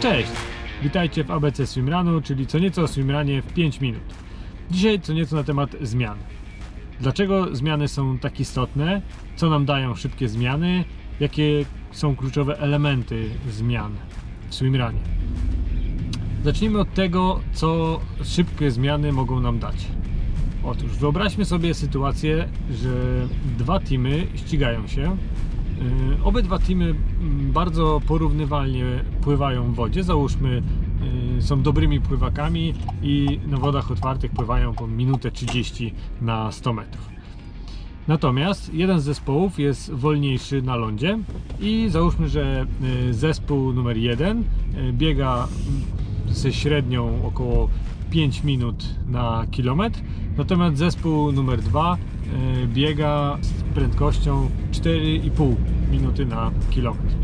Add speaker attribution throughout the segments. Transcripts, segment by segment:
Speaker 1: Cześć! Witajcie w ABC Swimrunu, czyli co nieco o swimranie w 5 minut. Dzisiaj co nieco na temat zmian. Dlaczego zmiany są tak istotne? Co nam dają szybkie zmiany? Jakie są kluczowe elementy zmian w swimrunie? Zacznijmy od tego, co szybkie zmiany mogą nam dać. Otóż wyobraźmy sobie sytuację, że dwa teamy ścigają się. Yy, Obydwa teamy mm, bardzo porównywalnie pływają w wodzie. Załóżmy, yy, są dobrymi pływakami i na wodach otwartych pływają po minutę 30 na 100 metrów. Natomiast jeden z zespołów jest wolniejszy na lądzie i załóżmy, że y, zespół numer jeden y, biega mm, ze średnią około 5 minut na kilometr, natomiast zespół numer dwa y, biega z prędkością 4,5 minuty na kilometr.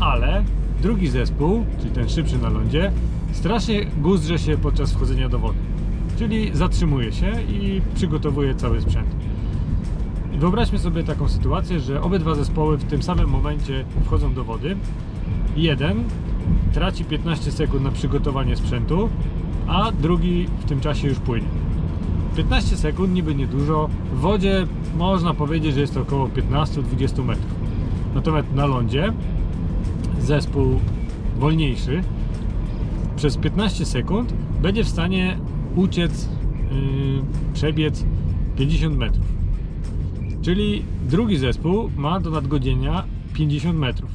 Speaker 1: Ale drugi zespół, czyli ten szybszy na lądzie, strasznie guzdrze się podczas wchodzenia do wody. Czyli zatrzymuje się i przygotowuje cały sprzęt. Wyobraźmy sobie taką sytuację, że obydwa zespoły w tym samym momencie wchodzą do wody. Jeden traci 15 sekund na przygotowanie sprzętu, a drugi w tym czasie już płynie. 15 sekund niby niedużo, w wodzie można powiedzieć, że jest to około 15-20 metrów. Natomiast na lądzie zespół wolniejszy przez 15 sekund będzie w stanie uciec, yy, przebiec 50 metrów. Czyli drugi zespół ma do nadgodzenia 50 metrów.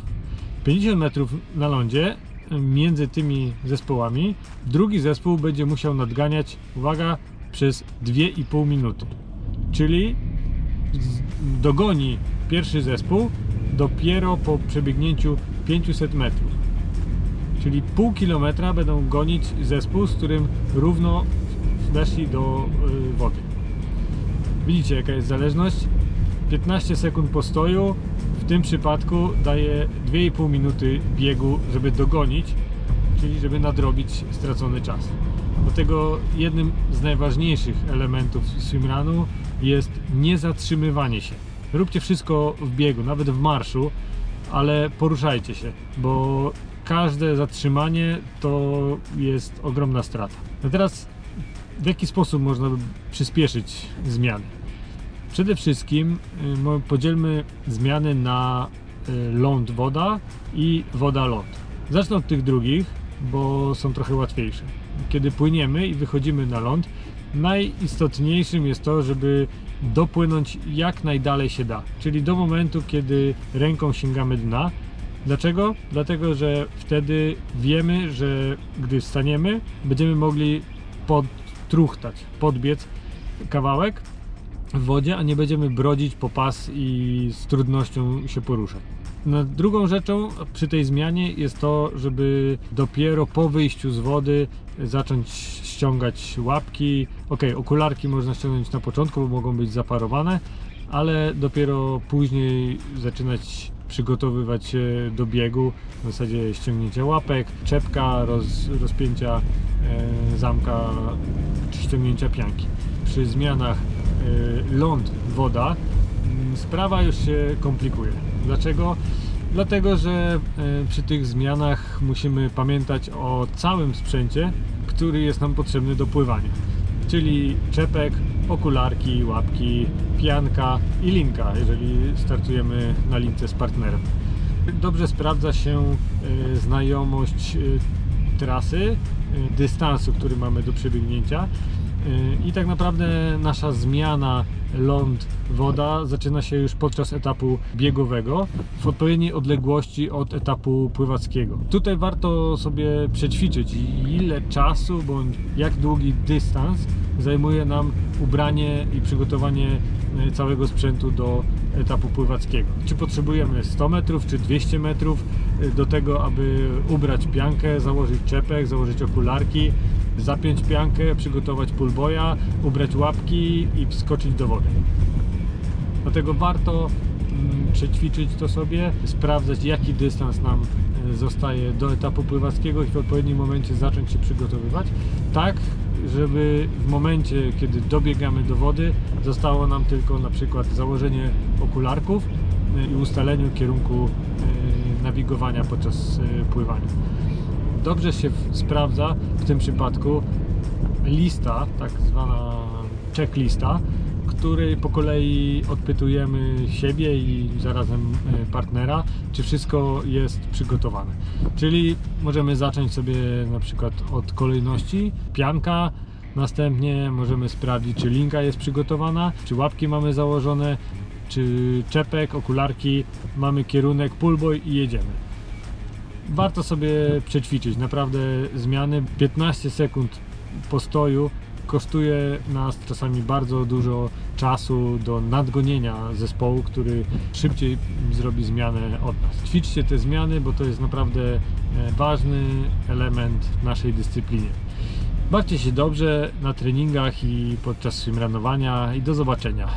Speaker 1: 50 metrów na lądzie między tymi zespołami drugi zespół będzie musiał nadganiać, uwaga, przez 2,5 minuty. Czyli dogoni pierwszy zespół dopiero po przebiegnięciu 500 metrów. Czyli pół kilometra będą gonić zespół, z którym równo weszli do y, wody. Widzicie jaka jest zależność? 15 sekund postoju w tym przypadku daje 2,5 minuty biegu, żeby dogonić, czyli żeby nadrobić stracony czas. Dlatego jednym z najważniejszych elementów swimrunu jest niezatrzymywanie się. Róbcie wszystko w biegu, nawet w marszu, ale poruszajcie się, bo każde zatrzymanie to jest ogromna strata. A teraz w jaki sposób można by przyspieszyć zmiany? Przede wszystkim y, podzielmy zmiany na y, ląd woda i woda ląd. Zacznę od tych drugich, bo są trochę łatwiejsze. Kiedy płyniemy i wychodzimy na ląd, najistotniejszym jest to, żeby dopłynąć jak najdalej się da, czyli do momentu, kiedy ręką sięgamy dna. Dlaczego? Dlatego, że wtedy wiemy, że gdy wstaniemy, będziemy mogli podtruchtać, podbiec kawałek w wodzie, a nie będziemy brodzić po pas i z trudnością się poruszać. No, drugą rzeczą przy tej zmianie jest to, żeby dopiero po wyjściu z wody zacząć ściągać łapki. Ok, okularki można ściągnąć na początku, bo mogą być zaparowane, ale dopiero później zaczynać przygotowywać się do biegu, w zasadzie ściągnięcia łapek, czepka, roz, rozpięcia e, zamka czy ściągnięcia pianki. Przy zmianach ląd, woda mm, sprawa już się komplikuje. Dlaczego? Dlatego, że e, przy tych zmianach musimy pamiętać o całym sprzęcie, który jest nam potrzebny do pływania. Czyli czepek, okularki, łapki, pianka i linka, jeżeli startujemy na lince z partnerem. Dobrze sprawdza się e, znajomość trasy, dystansu, który mamy do przebiegnięcia. I tak naprawdę nasza zmiana ląd, woda zaczyna się już podczas etapu biegowego w odpowiedniej odległości od etapu pływackiego. Tutaj warto sobie przećwiczyć ile czasu bądź jak długi dystans zajmuje nam ubranie i przygotowanie e, całego sprzętu do etapu pływackiego. Czy potrzebujemy 100 metrów, czy 200 metrów e, do tego, aby ubrać piankę, założyć czepek, założyć okularki, zapiąć piankę, przygotować pullboya, ubrać łapki i wskoczyć do wody. Dlatego warto mm, przećwiczyć to sobie, sprawdzać jaki dystans nam e, zostaje do etapu pływackiego i w odpowiednim momencie zacząć się przygotowywać, tak żeby w momencie, kiedy dobiegamy do wody, zostało nam tylko na przykład założenie okularków e, i ustaleniu kierunku e, nawigowania podczas pływania. Dobrze się sprawdza w tym przypadku lista, tak zwana checklista, której po kolei odpytujemy siebie i zarazem e, partnera, czy wszystko jest przygotowane. Czyli możemy zacząć sobie na przykład od kolejności pianka, następnie możemy sprawdzić, czy linka jest przygotowana, czy łapki mamy założone, czy czepek, okularki, mamy kierunek, pullboy i jedziemy warto sobie przećwiczyć. Naprawdę zmiany 15 sekund postoju kosztuje nas czasami bardzo dużo czasu do nadgonienia zespołu, który szybciej zrobi zmianę od nas. Ćwiczcie te zmiany, bo to jest naprawdę e, ważny element w naszej dyscyplinie. Bawcie się dobrze na treningach i podczas swimranowania i do zobaczenia.